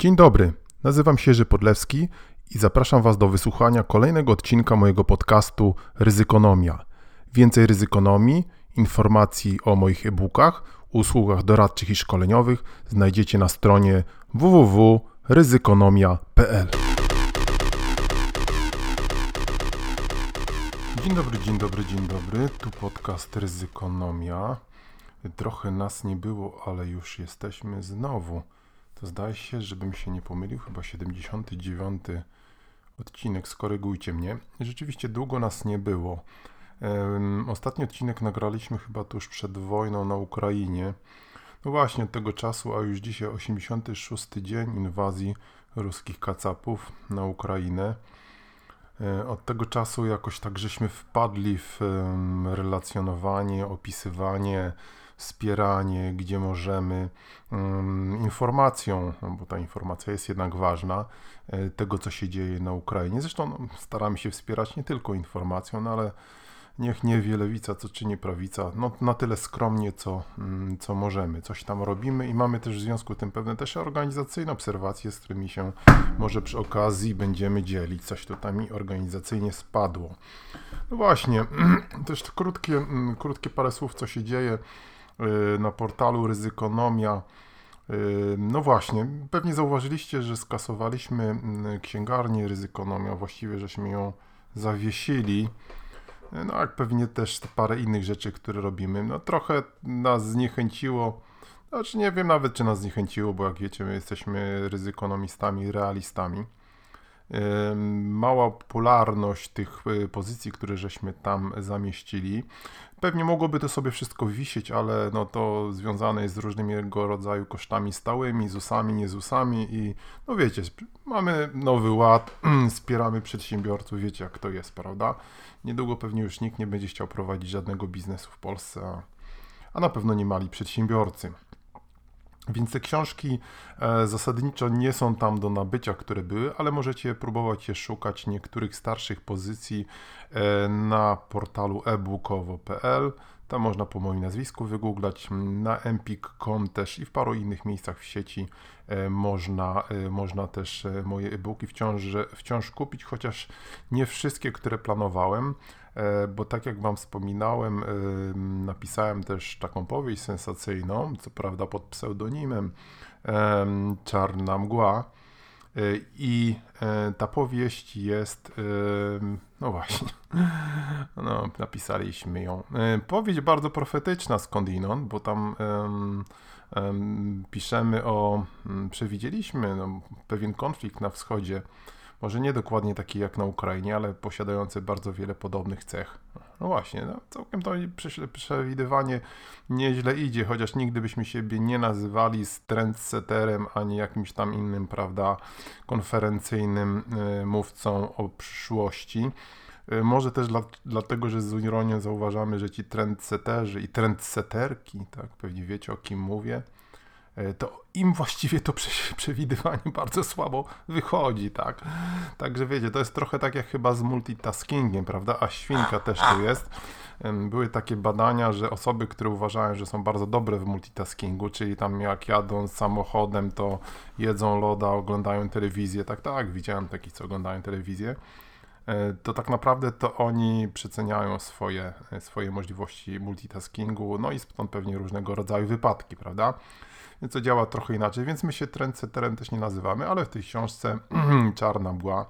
Dzień dobry, nazywam się Jerzy Podlewski i zapraszam Was do wysłuchania kolejnego odcinka mojego podcastu Ryzykonomia. Więcej ryzykonomii, informacji o moich e-bookach, usługach doradczych i szkoleniowych znajdziecie na stronie www.ryzykonomia.pl. Dzień dobry, dzień dobry, dzień dobry. Tu podcast Ryzykonomia. Trochę nas nie było, ale już jesteśmy znowu. To zdaje się, żebym się nie pomylił, chyba 79 odcinek, skorygujcie mnie. Rzeczywiście długo nas nie było. Ostatni odcinek nagraliśmy chyba tuż przed wojną na Ukrainie. No właśnie od tego czasu, a już dzisiaj 86 dzień inwazji ruskich kacapów na Ukrainę. E, od tego czasu jakoś tak żeśmy wpadli w relacjonowanie, opisywanie, wspieranie, gdzie możemy, informacją, no bo ta informacja jest jednak ważna, e, tego co się dzieje na Ukrainie. Zresztą no, staramy się wspierać nie tylko informacją, no ale niech nie wie lewica, co czyni prawica, no na tyle skromnie, co, mm, co możemy. Coś tam robimy i mamy też w związku z tym pewne też organizacyjne obserwacje, z którymi się może przy okazji będziemy dzielić. Coś tutaj mi organizacyjnie spadło. No właśnie, też krótkie, mm, krótkie parę słów, co się dzieje na portalu Ryzykonomia. Y, no właśnie, pewnie zauważyliście, że skasowaliśmy mm, księgarnię Ryzykonomia, właściwie żeśmy ją zawiesili. No jak pewnie też parę innych rzeczy, które robimy. No trochę nas zniechęciło. Znaczy nie wiem nawet, czy nas zniechęciło, bo jak wiecie, my jesteśmy ryzykonomistami, realistami. Mała popularność tych y, pozycji, które żeśmy tam zamieścili. Pewnie mogłoby to sobie wszystko wisieć, ale no to związane jest z różnymi rodzaju kosztami stałymi, ZUS-ami, nie ZUS-ami i no wiecie, mamy nowy ład, wspieramy przedsiębiorców, wiecie jak to jest, prawda? Niedługo pewnie już nikt nie będzie chciał prowadzić żadnego biznesu w Polsce, a, a na pewno nie mali przedsiębiorcy. Więc te książki e, zasadniczo nie są tam do nabycia, które były, ale możecie próbować je szukać niektórych starszych pozycji e, na portalu ebookowo.pl. Tam można po moim nazwisku wygooglać, na empik.com też i w paru innych miejscach w sieci e, można, można też moje e-booki wciąż, wciąż kupić, chociaż nie wszystkie, które planowałem. E, bo tak jak Wam wspominałem, napisałem też taką powieść sensacyjną, co prawda pod pseudonimem Czarna Mgła. E, I e, ta powieść jest, no właśnie, no, napisaliśmy ją. Powieść bardzo profetyczna skądinąd, bo tam um, um, piszemy o, przewidzieliśmy no, pewien konflikt na wschodzie może nie dokładnie taki jak na Ukrainie, ale posiadający bardzo wiele podobnych cech. No właśnie, no, całkiem to przewidywanie nieźle idzie, chociaż nigdy byśmy siebie nie nazywali trendsetterem ani jakimś tam innym, prawda, konferencyjnym y, mówcą o przyszłości. Y, może też dla, dlatego, że z ironią zauważamy, że ci trendsetterzy i trendsetterki, tak, pewnie wiecie o kim mówię, E, to im właściwie to przewidywanie bardzo słabo wychodzi, tak? Także wiecie, to jest trochę tak jak chyba z multitaskingiem, prawda? A świnka też tu jest. Były takie badania, że osoby, które uważają, że są bardzo dobre w multitaskingu, czyli tam jak jadą samochodem, to jedzą loda, oglądają telewizję, tak, tak, widziałem takich, co oglądają telewizję, e, to tak naprawdę to oni przeceniają swoje, swoje możliwości multitaskingu, no i stąd pewnie różnego rodzaju wypadki, prawda? Co działa trochę inaczej, więc my się trendsetterem też nie nazywamy, ale w tej książce Czarna Mgła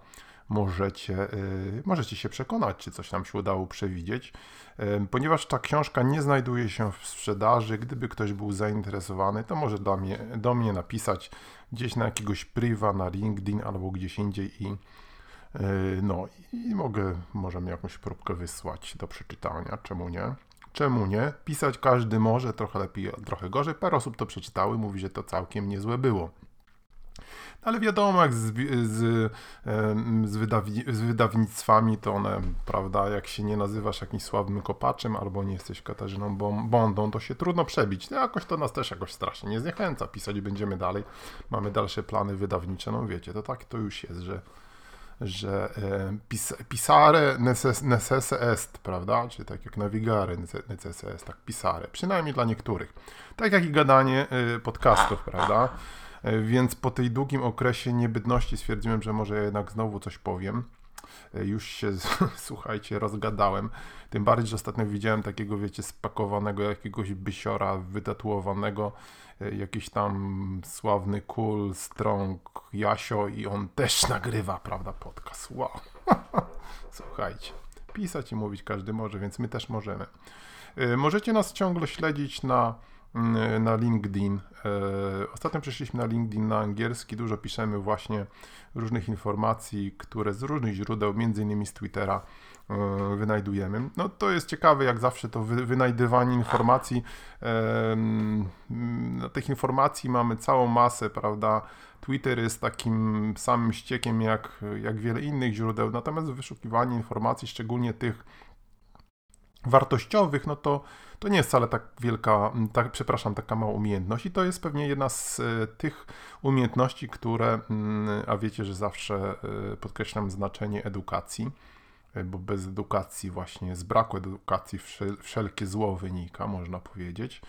możecie, yy, możecie się przekonać, czy coś nam się udało przewidzieć, yy, ponieważ ta książka nie znajduje się w sprzedaży. Gdyby ktoś był zainteresowany, to może do mnie, do mnie napisać gdzieś na jakiegoś priwa, na LinkedIn albo gdzieś indziej i yy, no i mogę, możemy jakąś próbkę wysłać do przeczytania, czemu nie? Czemu nie? Pisać każdy może, trochę lepiej, trochę gorzej. Parę osób to przeczytały, mówi, że to całkiem niezłe było. No ale wiadomo, jak z, z, z, z, wydawnictwami, to one, prawda, jak się nie nazywasz jakimś sławnym kopaczem albo nie jesteś Katarzyną Bondą, to się trudno przebić. No jakoś to nas też jakoś strasznie nie zniechęca. Pisać będziemy dalej. Mamy dalsze plany wydawnicze. No wiecie, to tak to już jest, że że e, pis, pisare necesse est, prawda? Czyli tak jak navigare necesse est, tak pisare. Przynajmniej dla niektórych. Tak jak i gadanie e, podcastów, prawda? Więc po tej długim okresie niebydności stwierdziłem, że może jednak znowu coś powiem. Już się, słuchajcie, rozgadałem. Tym bardziej, że ostatnio widziałem takiego, wiecie, spakowanego jakiegoś bysiora, wytatuowanego, jakiś tam sławny cool, strong Jasio i on też nagrywa, prawda, podcast. Wow. Słuchajcie, pisać i mówić każdy może, więc my też możemy. Y, możecie nas ciągle śledzić na, na LinkedIn. Y, ostatnio przeszliśmy na LinkedIn na angielski, dużo piszemy właśnie różnych informacji, które z różnych źródeł, między innymi z Twittera, y, wynajdujemy. No to jest ciekawe, jak zawsze to wynajdywanie informacji. Na tych informacji mamy całą masę, prawda? Twitter jest takim samym ściekiem jak, jak wiele innych źródeł, natomiast wyszukiwanie informacji, szczególnie tych wartościowych, no to, to nie jest wcale tak wielka, tak, przepraszam, taka mała umiejętność i to jest pewnie jedna z e, tych umiejętności, które, a wiecie, że zawsze e, podkreślam znaczenie edukacji, bo bez edukacji właśnie, z braku edukacji wszelkie zło wynika, można powiedzieć.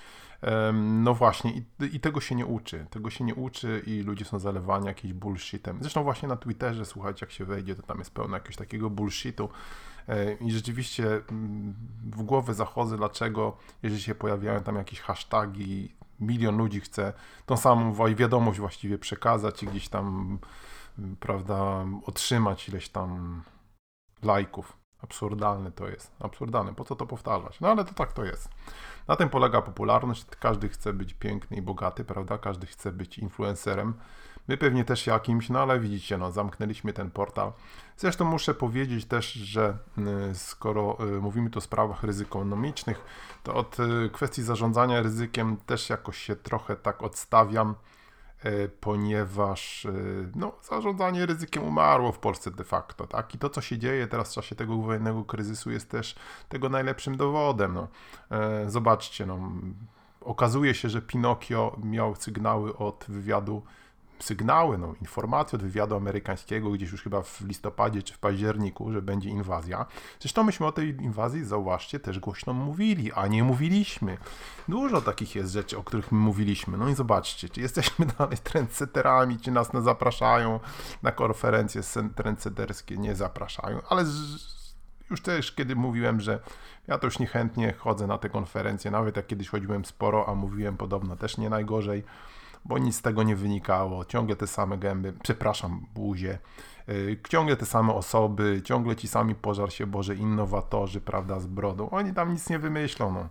No właśnie, i, i, tego się nie uczy. Tego się nie uczy i ludzie są zalewani jakimś bullshitem. Zresztą właśnie na Twitterze, słuchajcie, jak się wejdzie, to tam jest pełno jakiegoś takiego bullshitu. E, I rzeczywiście mm, w głowę zachodzę, dlaczego, jeżeli się pojawiają tam jakieś hasztagi, milion ludzi chce tą samą wiadomość właściwie przekazać i gdzieś tam, mm, prawda, otrzymać ileś tam lajków. Absurdalne to jest. Absurdalne. Po co to powtarzać? No ale to tak to jest. Na tym polega popularność. Każdy chce być piękny i bogaty, prawda? Każdy chce być influencerem. My pewnie też jakimś, no ale widzicie, no zamknęliśmy ten portal. Zresztą muszę powiedzieć też, że y, skoro y, mówimy tu o sprawach ryzykonomicznych, to od y, kwestii zarządzania ryzykiem też jakoś się trochę tak odstawiam ponieważ e, no, zarządzanie ryzykiem umarło w Polsce de facto, tak? I to, co się dzieje teraz w czasie tego wojennego kryzysu jest też tego najlepszym dowodem, no. E, zobaczcie, no, okazuje się, że Pinokio miał sygnały od wywiadu sygnały, no, informacje od wywiadu amerykańskiego gdzieś już chyba w listopadzie czy w październiku, że będzie inwazja. Zresztą myśmy o tej inwazji, zauważcie, też głośno mówili, a nie mówiliśmy. Dużo takich jest rzeczy, o których my mówiliśmy. No i zobaczcie, czy jesteśmy dalej trendsetterami, czy nas nie zapraszają na konferencje trendsetterskie, nie zapraszają, ale już też kiedy mówiłem, że ja to już niechętnie chodzę na te konferencje, nawet jak kiedyś chodziłem sporo, a mówiłem podobno też nie najgorzej, bo nic z tego nie wynikało. Ciągle te same gęby, przepraszam, buzie, yy, ciągle te same osoby, ciągle ci sami pożar się Boże innowatorzy, prawda, z brodą. Oni tam nic nie wymyślą, no.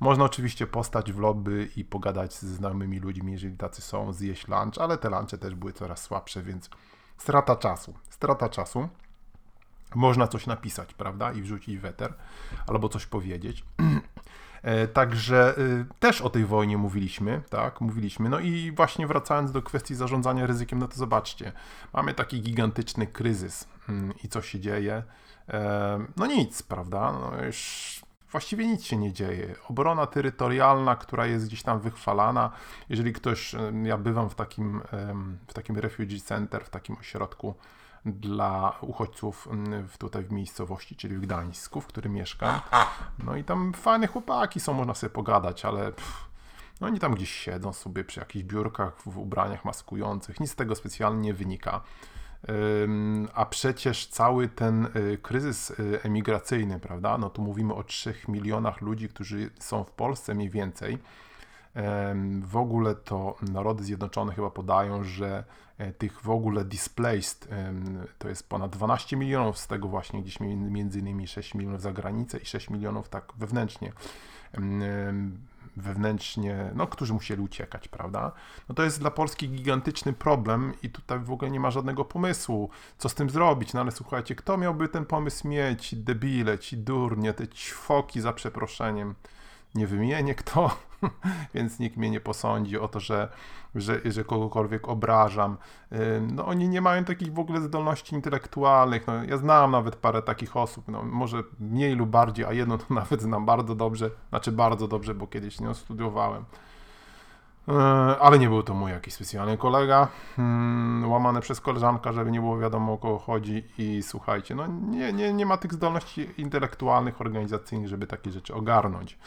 Można oczywiście postać w lobby i pogadać z znajomymi ludźmi, jeżeli tacy są, zjeść lunch, ale te lunche też były coraz słabsze, więc strata czasu. Strata czasu. Można coś napisać, prawda, i wrzucić weter, albo coś powiedzieć. E, także y, też o tej wojnie mówiliśmy, tak, mówiliśmy. No i właśnie wracając do kwestii zarządzania ryzykiem, no to zobaczcie, mamy taki gigantyczny kryzys mm, i co się dzieje? E, no nic, prawda? No już właściwie nic się nie dzieje. Obrona terytorialna, która jest gdzieś tam wychwalana, jeżeli ktoś, ja bywam w takim, w takim refugee center, w takim ośrodku dla uchodźców mm, tutaj w miejscowości, czyli w Gdańsku, w którym mieszkam. No i tam fajne chłopaki są, można sobie pogadać, ale pff, no oni tam gdzieś siedzą sobie przy jakichś biurkach w ubraniach maskujących, nic z tego specjalnie nie wynika. A przecież cały ten y, kryzys y, emigracyjny, prawda? No tu mówimy o 3 milionach ludzi, którzy są w Polsce mniej więcej. W ogóle to Narody Zjednoczone chyba podają, że tych w ogóle displaced to jest ponad 12 milionów, z tego właśnie gdzieś między innymi 6 milionów za granicę i 6 milionów tak wewnętrznie wewnętrznie, no, którzy musieli uciekać, prawda? No to jest dla Polski gigantyczny problem i tutaj w ogóle nie ma żadnego pomysłu, co z tym zrobić. No ale słuchajcie, kto miałby ten pomysł mieć? Debile, ci durnie, te ćwoki za przeproszeniem nie wymienię kto, więc nikt mnie nie posądzi o to, że, że, że kogokolwiek obrażam. No oni nie mają takich w ogóle zdolności intelektualnych. No, ja znam nawet parę takich osób, no, może mniej lub bardziej, a jedno to nawet znam bardzo dobrze, znaczy bardzo dobrze, bo kiedyś nią studiowałem. Ale nie był to mój jakiś specjalny kolega, hmm, łamany przez koleżanka, żeby nie było wiadomo o kogo chodzi i słuchajcie, no nie, nie, nie ma tych zdolności intelektualnych, organizacyjnych, żeby takie rzeczy ogarnąć.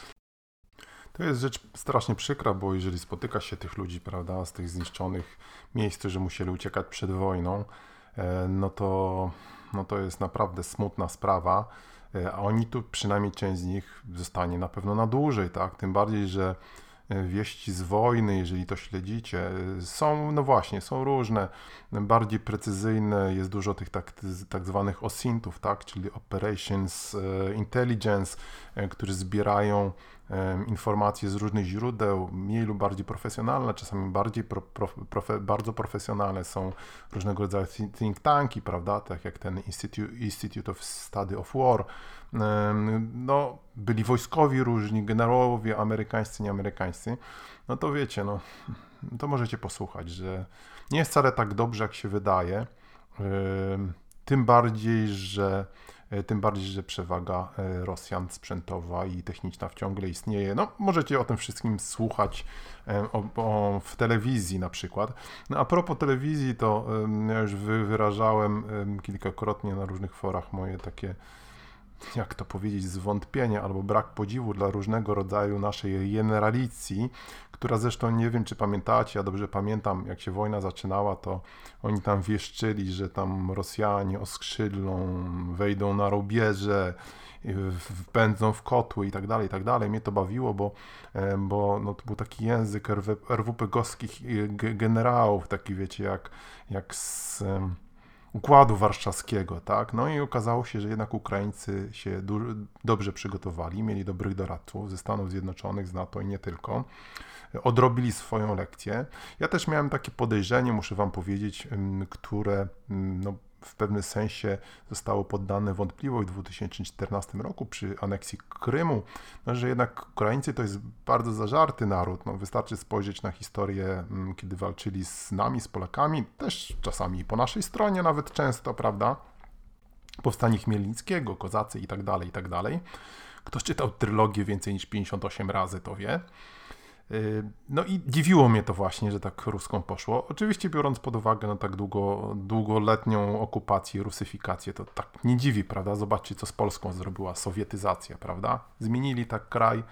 To jest rzecz strasznie przykra, bo jeżeli spotyka się tych ludzi, prawda, z tych zniszczonych miejsc, którzy musieli uciekać przed wojną, e, no to, no to jest naprawdę smutna sprawa. E, a oni tu, przynajmniej część z nich, zostanie na pewno na dłużej, tak? Tym bardziej, że wieści z wojny, jeżeli to śledzicie, są, no właśnie, są różne, bardziej precyzyjne, jest dużo tych tak, tak zwanych OSINTów, tak? Czyli Operations Intelligence, którzy zbierają informacje z różnych źródeł, mniej lub bardziej profesjonalne, czasami bardziej pro, profe, bardzo profesjonalne są różnego rodzaju think tanki, prawda, tak jak ten Institute, Institute of Study of War. No, byli wojskowi różni, generałowie amerykańscy, nieamerykańscy. No to wiecie, no, to możecie posłuchać, że nie jest wcale tak dobrze, jak się wydaje. Tym bardziej, że E, tym bardziej, że przewaga e, Rosjan sprzętowa i techniczna ciągle istnieje. No, możecie o tym wszystkim słuchać e, o, o, w telewizji na przykład. No, a propos telewizji, to ja już wyrażałem kilkakrotnie na różnych forach moje takie jak to powiedzieć, zwątpienie albo brak podziwu dla różnego rodzaju naszej generalicji, która zresztą nie wiem, czy pamiętacie, ja dobrze pamiętam, jak się wojna zaczynała, to oni tam wieszczyli, że tam Rosjanie oskrzydlą, wejdą na rubieże, wpędzą w kotły i tak dalej, i tak dalej. Mnie to bawiło, bo, e, bo no, to był taki język RWP-gowskich generałów, taki wiecie, jak, jak z Układu Warszawskiego, tak? No i okazało się, że jednak Ukraińcy się dobrze przygotowali, mieli dobrych doradców ze Stanów Zjednoczonych, z NATO i nie tylko. Odrobili swoją lekcję. Ja też miałem takie podejrzenie, muszę Wam powiedzieć, które no, w pewnym sensie zostało poddane wątpliwość w 2014 roku przy aneksji Krymu, no, że jednak Ukraińcy to jest bardzo zażarty naród. No, wystarczy spojrzeć na historię, mm, kiedy walczyli z nami, z Polakami, też czasami po naszej stronie, nawet często, prawda? Powstanie Chmielnickiego, Kozacy i tak dalej, i tak dalej. Ktoś czytał trylogię więcej niż 58 razy, to wie. Y, no i dziwiło mnie to właśnie, że tak ruską poszło. Oczywiście biorąc pod uwagę no, tak długo, długoletnią okupację, rusyfikację, to tak nie dziwi, prawda? Zobaczcie, co z Polską zrobiła sowietyzacja, prawda? Zmienili tak kraj,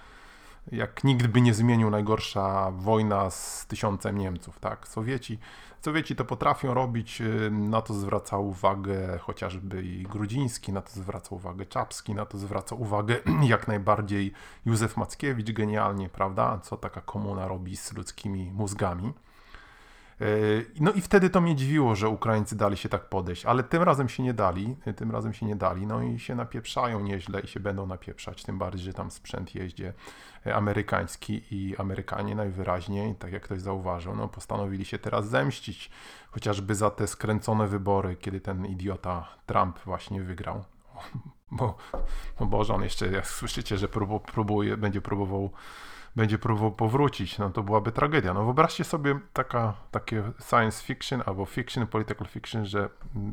jak nikt by nie zmienił najgorsza wojna z tysiącem Niemców, tak? Sowieci, Sowieci to potrafią robić, y, na to zwraca uwagę chociażby i Grudziński, na to zwraca uwagę Czapski, na to zwraca uwagę jak najbardziej Józef Mackiewicz genialnie, prawda? Co taka komuna robi z ludzkimi mózgami. E, no i wtedy to mnie dziwiło, że Ukraińcy dali się tak podejść, ale tym razem się nie dali, tym razem się nie dali, no i się napieprzają nieźle i się będą napieprzać, tym bardziej, że tam sprzęt jeździe amerykański i Amerykanie najwyraźniej, tak jak ktoś zauważył, no postanowili się teraz zemścić, chociażby za te skręcone wybory, kiedy ten idiota Trump właśnie wygrał. Bo, bo Boże, on jeszcze, jak słyszycie, że próbuje, będzie próbował będzie próbował powrócić, no to byłaby tragedia. No wyobraźcie sobie taka, takie science fiction albo fiction, political fiction, że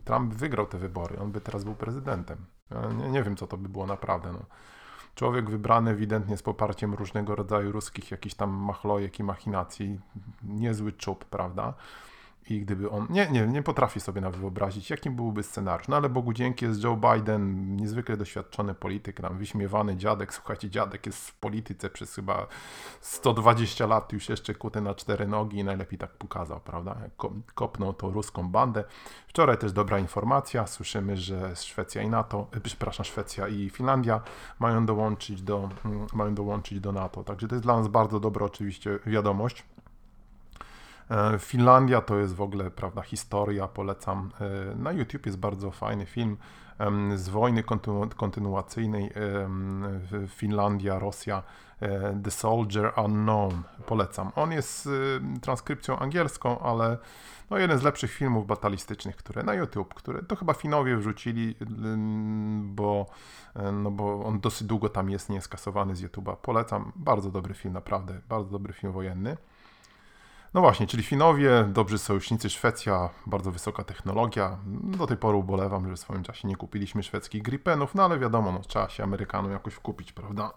Trump wygrał te wybory, on by teraz był prezydentem. Ja nie, nie wiem, co to by było naprawdę. No. Człowiek wybrany ewidentnie z poparciem różnego rodzaju ruskich jakichś tam machlojek i machinacji, niezły czub, prawda? I gdyby on, nie, nie, nie potrafi sobie nawet wyobrazić, jakim byłby scenariusz. No ale Bogu dzięki jest Joe Biden, niezwykle doświadczony polityk, nam wyśmiewany dziadek. Słuchajcie, dziadek jest w polityce przez chyba 120 lat, już jeszcze kuty na cztery nogi i najlepiej tak pokazał, prawda? Kopnął tą ruską bandę. Wczoraj też dobra informacja, słyszymy, że Szwecja i NATO, e, przepraszam, Szwecja i Finlandia mają dołączyć do, mm, mają dołączyć do NATO. Także to jest dla nas bardzo dobra oczywiście wiadomość. E, Finlandia to jest w ogóle prawda, historia, polecam. E, na YouTube jest bardzo fajny film z wojny kontynu kontynuacyjnej Finlandia, Rosja, e, The Soldier Unknown. Polecam. On jest transkrypcją angielską, ale no jeden z lepszych filmów batalistycznych, które na YouTube, które to chyba Finowie wrzucili, bo, no bo on dosyć długo tam jest nieskasowany z YouTube'a. Polecam. Bardzo dobry film, naprawdę. Bardzo dobry film wojenny. No właśnie, czyli Finowie, dobrzy sojusznicy, Szwecja, bardzo wysoka technologia. Do tej pory ubolewam, że w swoim czasie nie kupiliśmy szwedzkich Gripenów, no ale wiadomo, no, trzeba się Amerykanom jakoś kupić, prawda?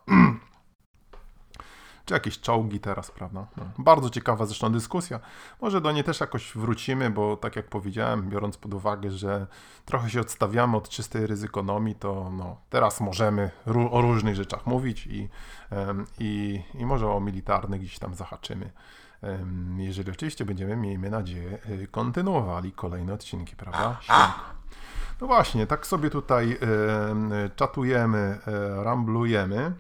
czy jakieś czołgi teraz, prawda? No. Bardzo ciekawa zresztą dyskusja. Może do niej też jakoś wrócimy, bo tak jak powiedziałem, biorąc pod uwagę, że trochę się odstawiamy od czystej ryzykonomii, to no, teraz możemy o różnych rzeczach mówić i, i, i może o militarnych gdzieś tam zahaczymy. Jeżeli oczywiście będziemy, miejmy nadzieję, y, kontynuowali kolejne odcinki, prawda? No właśnie, tak sobie tutaj czatujemy, e, ramblujemy.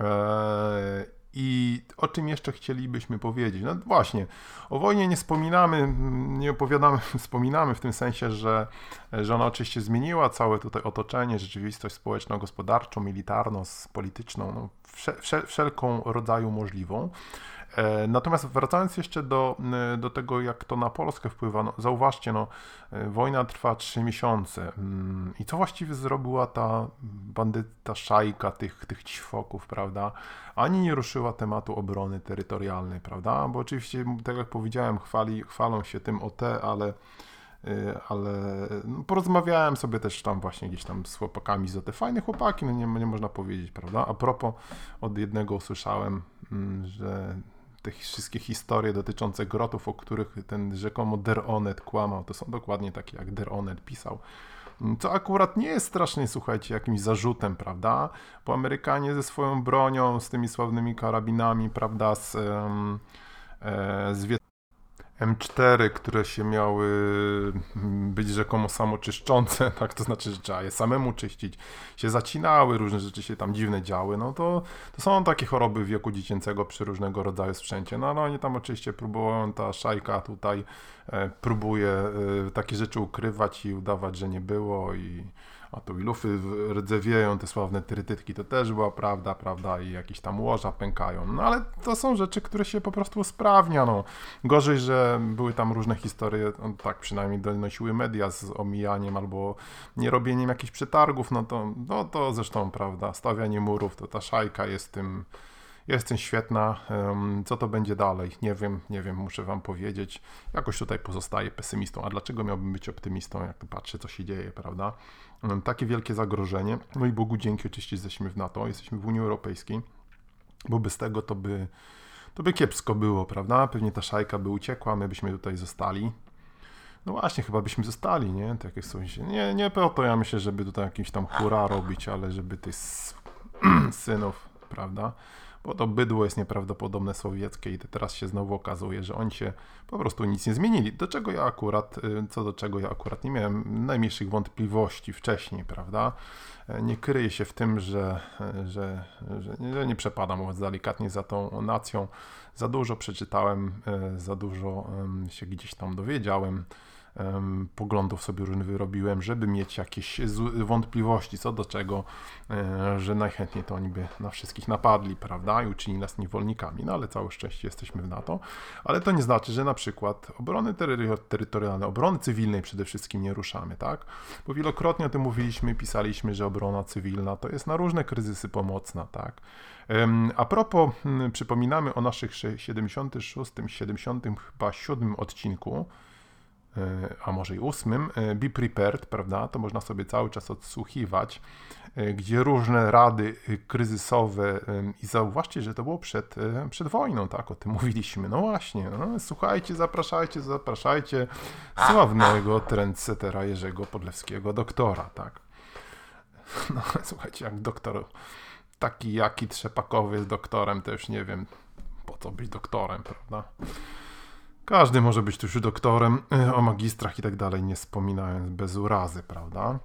E, I o czym jeszcze chcielibyśmy powiedzieć? No właśnie, o wojnie nie wspominamy, nie opowiadamy, wspominamy w tym sensie, że, że ona oczywiście zmieniła całe tutaj otoczenie, rzeczywistość społeczno-gospodarczą, militarną, polityczną, no, wszel wszelką rodzaju możliwą. E, natomiast wracając jeszcze do, e, do tego, jak to na Polskę wpływa, no, zauważcie, no, e, wojna trwa 3 miesiące. Mm, I co właściwie zrobiła ta bandyta szajka tych, tych ćwoków, prawda? Ani nie ruszyła tematu obrony terytorialnej, prawda? Bo oczywiście, tak jak powiedziałem, chwali, chwalą się tym OT, ale ale no, porozmawiałem sobie też tam właśnie gdzieś tam z chłopakami z OT. Fajne chłopaki, no nie, nie można powiedzieć, prawda? A propos, od jednego usłyszałem, mm, że te wszystkie historie dotyczące grotów, o których ten rzekomo Deronet kłamał, to są dokładnie takie, jak Deronet pisał. Co akurat nie jest strasznie, słuchajcie, jakimś zarzutem, prawda? Bo Amerykanie ze swoją bronią, z tymi sławnymi karabinami, prawda, z, um, z M4, które się miały mm, być rzekomo samoczyszczące, tak, to znaczy, że trzeba je samemu czyścić, się zacinały, różne rzeczy się tam dziwne działy, no to, to są takie choroby wieku dziecięcego przy różnego rodzaju sprzęcie. No ale oni tam oczywiście próbują, ta szajka tutaj e, próbuje e, takie rzeczy ukrywać i udawać, że nie było i a tu i lufy rdzewieją, te sławne trytytki, to też była prawda, prawda, i jakieś tam łoża pękają. No ale to są rzeczy, które się po prostu usprawnia, no. Gorzej, że były tam różne historie, no, tak przynajmniej donosiły media z omijaniem albo nierobieniem jakichś przetargów, no to, no to zresztą, prawda, stawianie murów, to ta szajka jest tym Jestem świetna. Co to będzie dalej? Nie wiem, nie wiem, muszę Wam powiedzieć. Jakoś tutaj pozostaję pesymistą. A dlaczego miałbym być optymistą, jak patrzę, co się dzieje, prawda? Takie wielkie zagrożenie. No i Bogu dzięki, oczywiście jesteśmy w NATO, jesteśmy w Unii Europejskiej, bo bez tego to by, to by kiepsko było, prawda? Pewnie ta szajka by uciekła, my byśmy tutaj zostali. No właśnie, chyba byśmy zostali, nie? Tak jak coś. Nie, nie po to ja myślę, żeby tutaj jakimś tam hura robić, ale żeby tych synów, prawda? Bo to bydło jest nieprawdopodobne sowieckie i teraz się znowu okazuje, że oni się po prostu nic nie zmienili. Do czego ja akurat, y, co do czego ja akurat nie miałem najmniejszych wątpliwości wcześniej, prawda? E, nie kryję się w tym, że, że, że, że nie przepadam, mówiąc delikatnie, za tą nacją. Za dużo przeczytałem, e, za dużo się gdzieś tam dowiedziałem poglądów sobie różnych wyrobiłem, żeby mieć jakieś wątpliwości co do czego, e, że najchętniej to oni by na wszystkich napadli, prawda, i uczynili nas niewolnikami, no ale całe szczęście jesteśmy w NATO, ale to nie znaczy, że na przykład obrony terytorialnej, obrony cywilnej przede wszystkim nie ruszamy, tak, bo wielokrotnie o tym mówiliśmy, pisaliśmy, że obrona cywilna to jest na różne kryzysy pomocna, tak, a propos, przypominamy o naszych 76, 77 odcinku, E, a może i ósmym, e, Be Prepared, prawda? To można sobie cały czas odsłuchiwać, e, gdzie różne rady kryzysowe i zauważcie, że to było przed, przed wojną, tak? O tym mówiliśmy. No właśnie, no, słuchajcie, zapraszajcie, zapraszajcie sławnego trendsetera Jerzego Podlewskiego, doktora, tak? No słuchajcie, jak doktor taki jaki trzepakowy jest doktorem, to już nie wiem, po co być doktorem, prawda? Każdy może być tuż doktorem, e, o magistrach i tak dalej, nie wspominając bez urazy, prawda?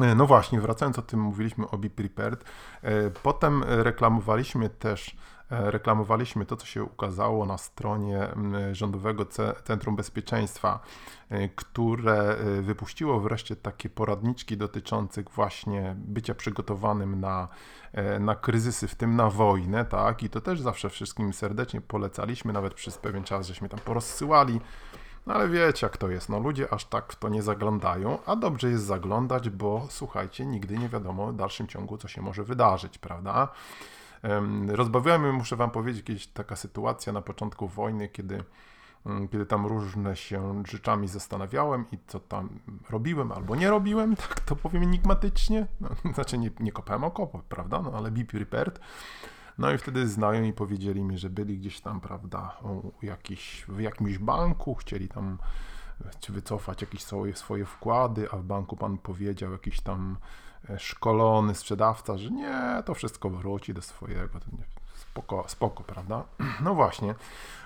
E, no właśnie, wracając o tym, mówiliśmy o Be Prepared. E, potem reklamowaliśmy też reklamowaliśmy to, co się ukazało na stronie Rządowego Centrum Bezpieczeństwa, które wypuściło wreszcie takie poradniczki dotyczące właśnie bycia przygotowanym na, na kryzysy, w tym na wojnę, tak? I to też zawsze wszystkim serdecznie polecaliśmy, nawet przez pewien czas żeśmy tam porozsyłali. No ale wiecie jak to jest, no ludzie aż tak w to nie zaglądają, a dobrze jest zaglądać, bo słuchajcie, nigdy nie wiadomo w dalszym ciągu, co się może wydarzyć, prawda? Rozbawiła mnie, muszę wam powiedzieć, kiedyś taka sytuacja na początku wojny, kiedy, mm, kiedy tam różne się rzeczami zastanawiałem i co tam robiłem albo nie robiłem, tak to powiem enigmatycznie. No, znaczy nie, nie kopałem okopów, prawda? No ale be prepared. No i wtedy znajomi powiedzieli mi, że byli gdzieś tam, prawda, jakiś, w jakimś banku, chcieli tam czy wycofać jakieś swoje, wkłady, a w banku pan powiedział jakiś tam e, szkolony sprzedawca, że nie, to wszystko wróci do swojego. Spoko, spoko, prawda? No właśnie.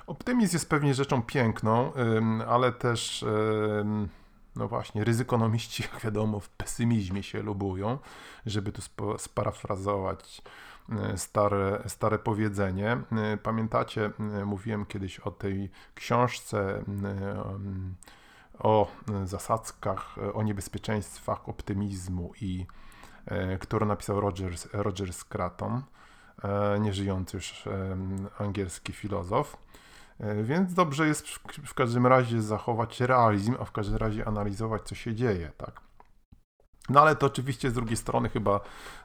Optymizm jest pewnie rzeczą piękną, ale też no właśnie, ryzykonomiści, jak wiadomo, w pesymizmie się lubują, żeby tu sparafrazować e, stare, stare powiedzenie. E, pamiętacie, mówiłem kiedyś o tej książce o e, zasadzkach, e, o niebezpieczeństwach optymizmu i e, którą napisał Rogers, Roger Scraton, nieżyjący już angielski filozof. Więc dobrze jest w każdym razie zachować realizm, a w każdym razie analizować, co się dzieje, tak? No ale to oczywiście z drugiej strony chyba,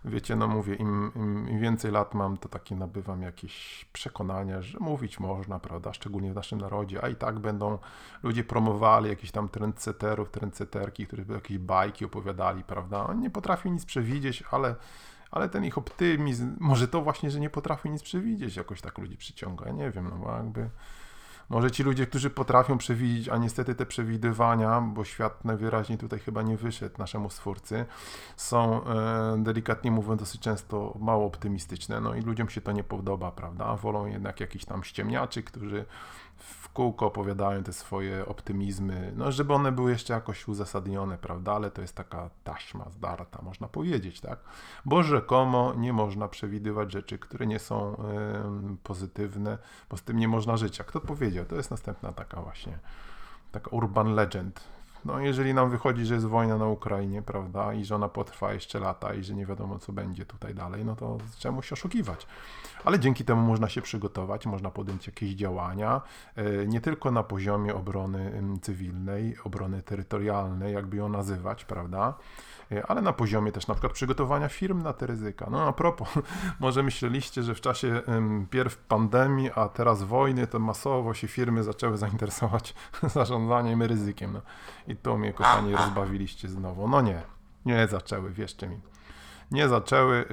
wiecie, no mówię, im, im, więcej lat mam, to takie nabywam jakieś przekonania, że mówić można, prawda, szczególnie w naszym narodzie, a i tak będą ludzie promowali jakichś tam trendseterów, trendseterki, którzy by jakieś bajki opowiadali, prawda, on nie potrafi nic przewidzieć, ale ale ten ich optymizm, może to właśnie, że nie potrafi nic przewidzieć, jakoś tak ludzi przyciąga, ja nie wiem, no bo jakby może ci ludzie, którzy potrafią przewidzieć, a niestety te przewidywania, bo świat najwyraźniej tutaj chyba nie wyszedł naszemu stwórcy, są e, delikatnie mówiąc dosyć często mało optymistyczne. No i ludziom się to nie podoba, prawda? Wolą jednak jakiś tam ściemniaczy, którzy w kółko opowiadają te swoje optymizmy, no żeby one były jeszcze jakoś uzasadnione, prawda, ale to jest taka taśma zdarta, można powiedzieć, tak, bo rzekomo nie można przewidywać rzeczy, które nie są pozytywne, bo z tym nie można żyć. A kto powiedział? To jest następna taka właśnie, taka urban legend, no jeżeli nam wychodzi, że jest wojna na Ukrainie, prawda, i że ona potrwa jeszcze lata i że nie wiadomo, co będzie tutaj dalej, no to czemu się oszukiwać? Ale dzięki temu można się przygotować, można podjąć jakieś działania, e, nie tylko na poziomie obrony cywilnej, obrony terytorialnej, jakby ją nazywać, prawda, E, ale na poziomie też na przykład przygotowania firm na te ryzyka. No a propos, może myśleliście, że w czasie pierw pandemii, a teraz wojny, to masowo się firmy zaczęły zainteresować zarządzaniem ryzykiem. No. I to mnie, kochani, rozbawiliście znowu. No nie, nie zaczęły, wierzcie mi. Nie zaczęły,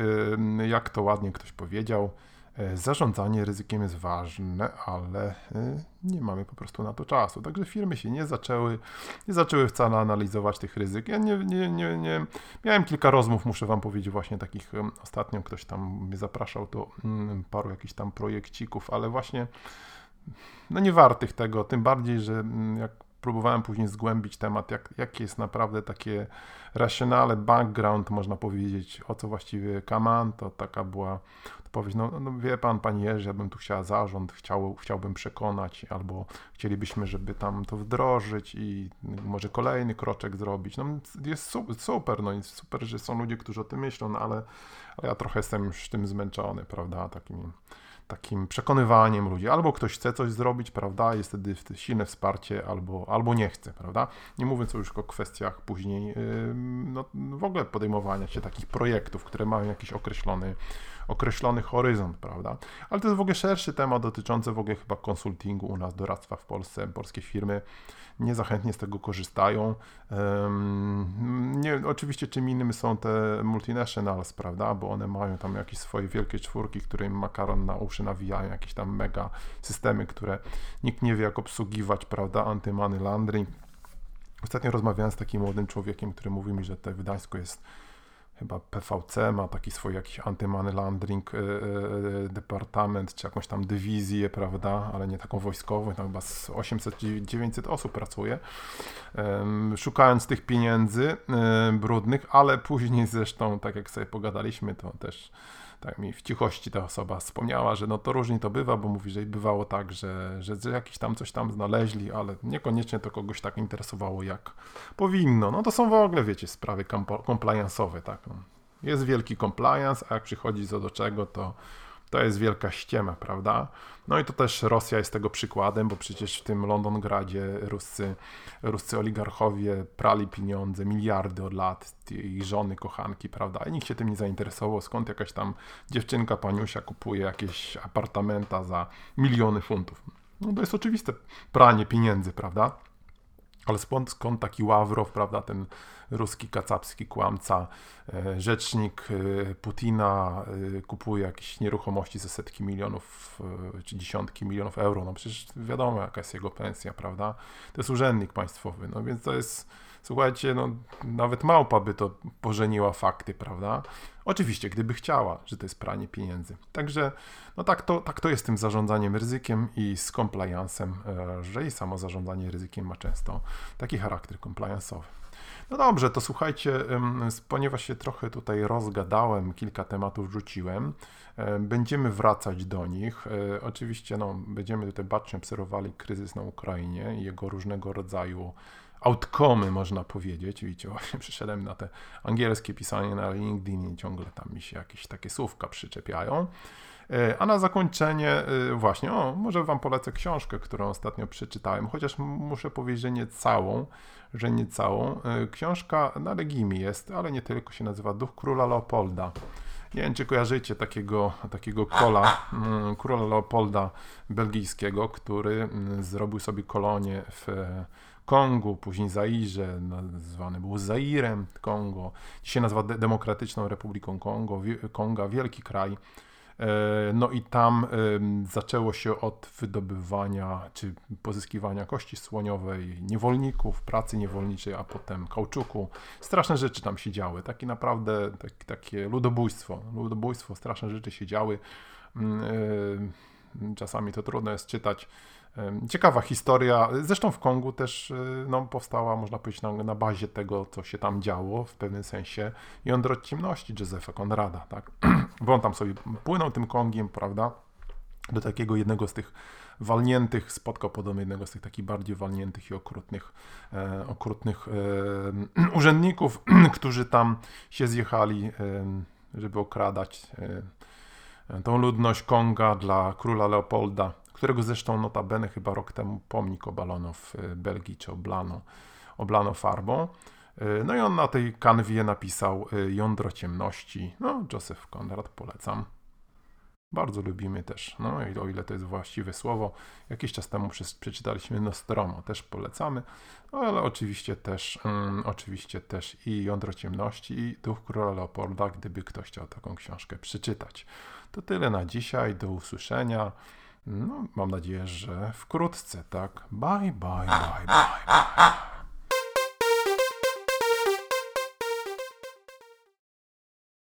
jak to ładnie ktoś powiedział, E, zarządzanie ryzykiem jest ważne, ale e, nie mamy po prostu na to czasu. Także firmy się nie zaczęły, nie zaczęły wcale analizować tych ryzyk. Ja nie, nie, nie, nie miałem kilka rozmów, muszę Wam powiedzieć, właśnie takich. Ostatnio ktoś tam mnie zapraszał do mm, paru jakichś tam projekcików, ale właśnie no nie wartych tego, tym bardziej, że mm, jak próbowałem później zgłębić temat, jak, jaki jest naprawdę takie racjonale background, można powiedzieć, o co właściwie Kaman, to taka była odpowiedź, no, no wie pan, panie Jerzy, ja bym tu chciała zarząd, chciał, chciałbym przekonać, albo chcielibyśmy, żeby tam to wdrożyć i może kolejny kroczek zrobić. No jest super, no jest super, że są ludzie, którzy o tym myślą, no, ale, ale ja trochę jestem już tym zmęczony, prawda, takim takim przekonywaniem ludzi. Albo ktoś chce coś zrobić, prawda, jest wtedy silne wsparcie, albo, albo nie chce, prawda. Nie mówiąc już o kwestiach później no, w ogóle podejmowania się takich projektów, które mają jakiś określony określony horyzont, prawda? Ale to jest w ogóle szerszy temat dotyczący w ogóle chyba konsultingu u nas, doradztwa w Polsce. Polskie firmy niezachętnie z tego korzystają. Nie, oczywiście czym innym są te multinationals, prawda, bo one mają tam jakieś swoje wielkie czwórki, które im makaron na uszy nawijają, jakieś tam mega systemy, które nikt nie wie jak obsługiwać, prawda, anty-money laundering. Ostatnio rozmawiałem z takim młodym człowiekiem, który mówi mi, że te Gdańsku jest chyba PVC ma taki swój jakiś anty-money laundering y, y, departament, czy jakąś tam dywizję, prawda, ale nie taką wojskową, tam chyba z 800-900 osób pracuje, szukając tych pieniędzy brudnych, ale później zresztą, tak jak sobie pogadaliśmy, to też tak mi w cichości ta osoba wspomniała, że no to różnie to bywa, bo mówi, że bywało tak, że, że, jakiś tam coś tam znaleźli, ale niekoniecznie to kogoś tak interesowało, jak powinno. No to są w ogóle, wiecie, sprawy compliance'owe, tak. No. Jest wielki compliance, a jak przychodzi co do czego, to to jest wielka ściema, prawda? No i to też Rosja jest tego przykładem, bo przecież w tym Londongradzie ruscy, ruscy oligarchowie prali pieniądze, miliardy od lat, ich żony, kochanki, prawda? I nikt się tym nie zainteresował, skąd jakaś tam dziewczynka, paniusia kupuje jakieś apartamenta za miliony funtów. No to jest oczywiste pranie pieniędzy, prawda? Ale skąd, skąd taki Ławrow, prawda, ten ruski kacapski kłamca, e, rzecznik e, Putina e, kupuje jakieś nieruchomości za setki milionów czy dziesiątki milionów euro, no przecież wiadomo jaka jest jego pensja, prawda? To jest urzędnik państwowy, no więc to jest, słuchajcie, no nawet małpa by to pożeniła fakty, prawda? Oczywiście, gdyby chciała, że to jest pranie pieniędzy. Także, no tak to, tak to jest z tym zarządzaniem ryzykiem i z compliance'em, że i samo zarządzanie ryzykiem ma często taki charakter compliance'owy. No dobrze, to słuchajcie, ponieważ się trochę tutaj rozgadałem, kilka tematów rzuciłem, będziemy wracać do nich. E, oczywiście no, będziemy tutaj bacznie obserwowali kryzys na Ukrainie i jego różnego rodzaju outcomy, można powiedzieć. Widzicie, właśnie przyszedłem na te angielskie pisanie na LinkedIn i ciągle tam mi się jakieś takie słówka przyczepiają. E, a na zakończenie e, właśnie, o, może wam polecę książkę, którą ostatnio przeczytałem, chociaż muszę powiedzieć, że nie całą, że nie całą. E, książka na Legimi jest, ale nie tylko, się nazywa Duch Króla Leopolda. Nie wiem, czy kojarzycie takiego, takiego kola, mm, króla Leopolda belgijskiego, który mm, zrobił sobie kolonię w Kongu, później Zairze, nazwany był Zairem Kongo, dzisiaj nazywa Demokratyczną Republiką Kongo, Konga, wielki kraj, E, no i tam zaczęło się od wydobywania czy pozyskiwania kości słoniowej, niewolników, pracy niewolniczej, a potem kauczuku. Straszne rzeczy tam się działy. Takie naprawdę tak, takie ludobójstwo. Ludobójstwo, straszne rzeczy się działy. Mm, e, czasami to trudno jest czytać. Ciekawa historia. Zresztą w Kongu też y, no, powstała, można powiedzieć, na, na bazie tego, co się tam działo, w pewnym sensie, jądro ciemności Józefa Konrada. Tak? Bo on tam sobie płynął tym Kongiem, prawda? Do takiego jednego z tych walniętych, spotkał podobno jednego z tych takich bardziej walniętych i okrutnych, e, okrutnych e, urzędników, którzy tam się zjechali, e, żeby okradać e, tą ludność Konga dla króla Leopolda którego zresztą notabene chyba rok temu pomnik obalono w e, Belgii, czy oblano, oblano farbą. E, no i on na tej kanwie napisał e, Jądro ciemności. No, Joseph Conrad polecam. Bardzo lubimy też, no i o ile to jest właściwe słowo, jakiś czas temu przeczytaliśmy Nostromo, też polecamy, no, ale oczywiście też, um, oczywiście też i Jądro Ciemności i Duch Króla Leopolda, gdyby ktoś chciał taką książkę przeczytać. To tyle na dzisiaj, do usłyszenia. No, mam nadzieję, że wkrótce, tak? Bye, bye, bye, bye, bye.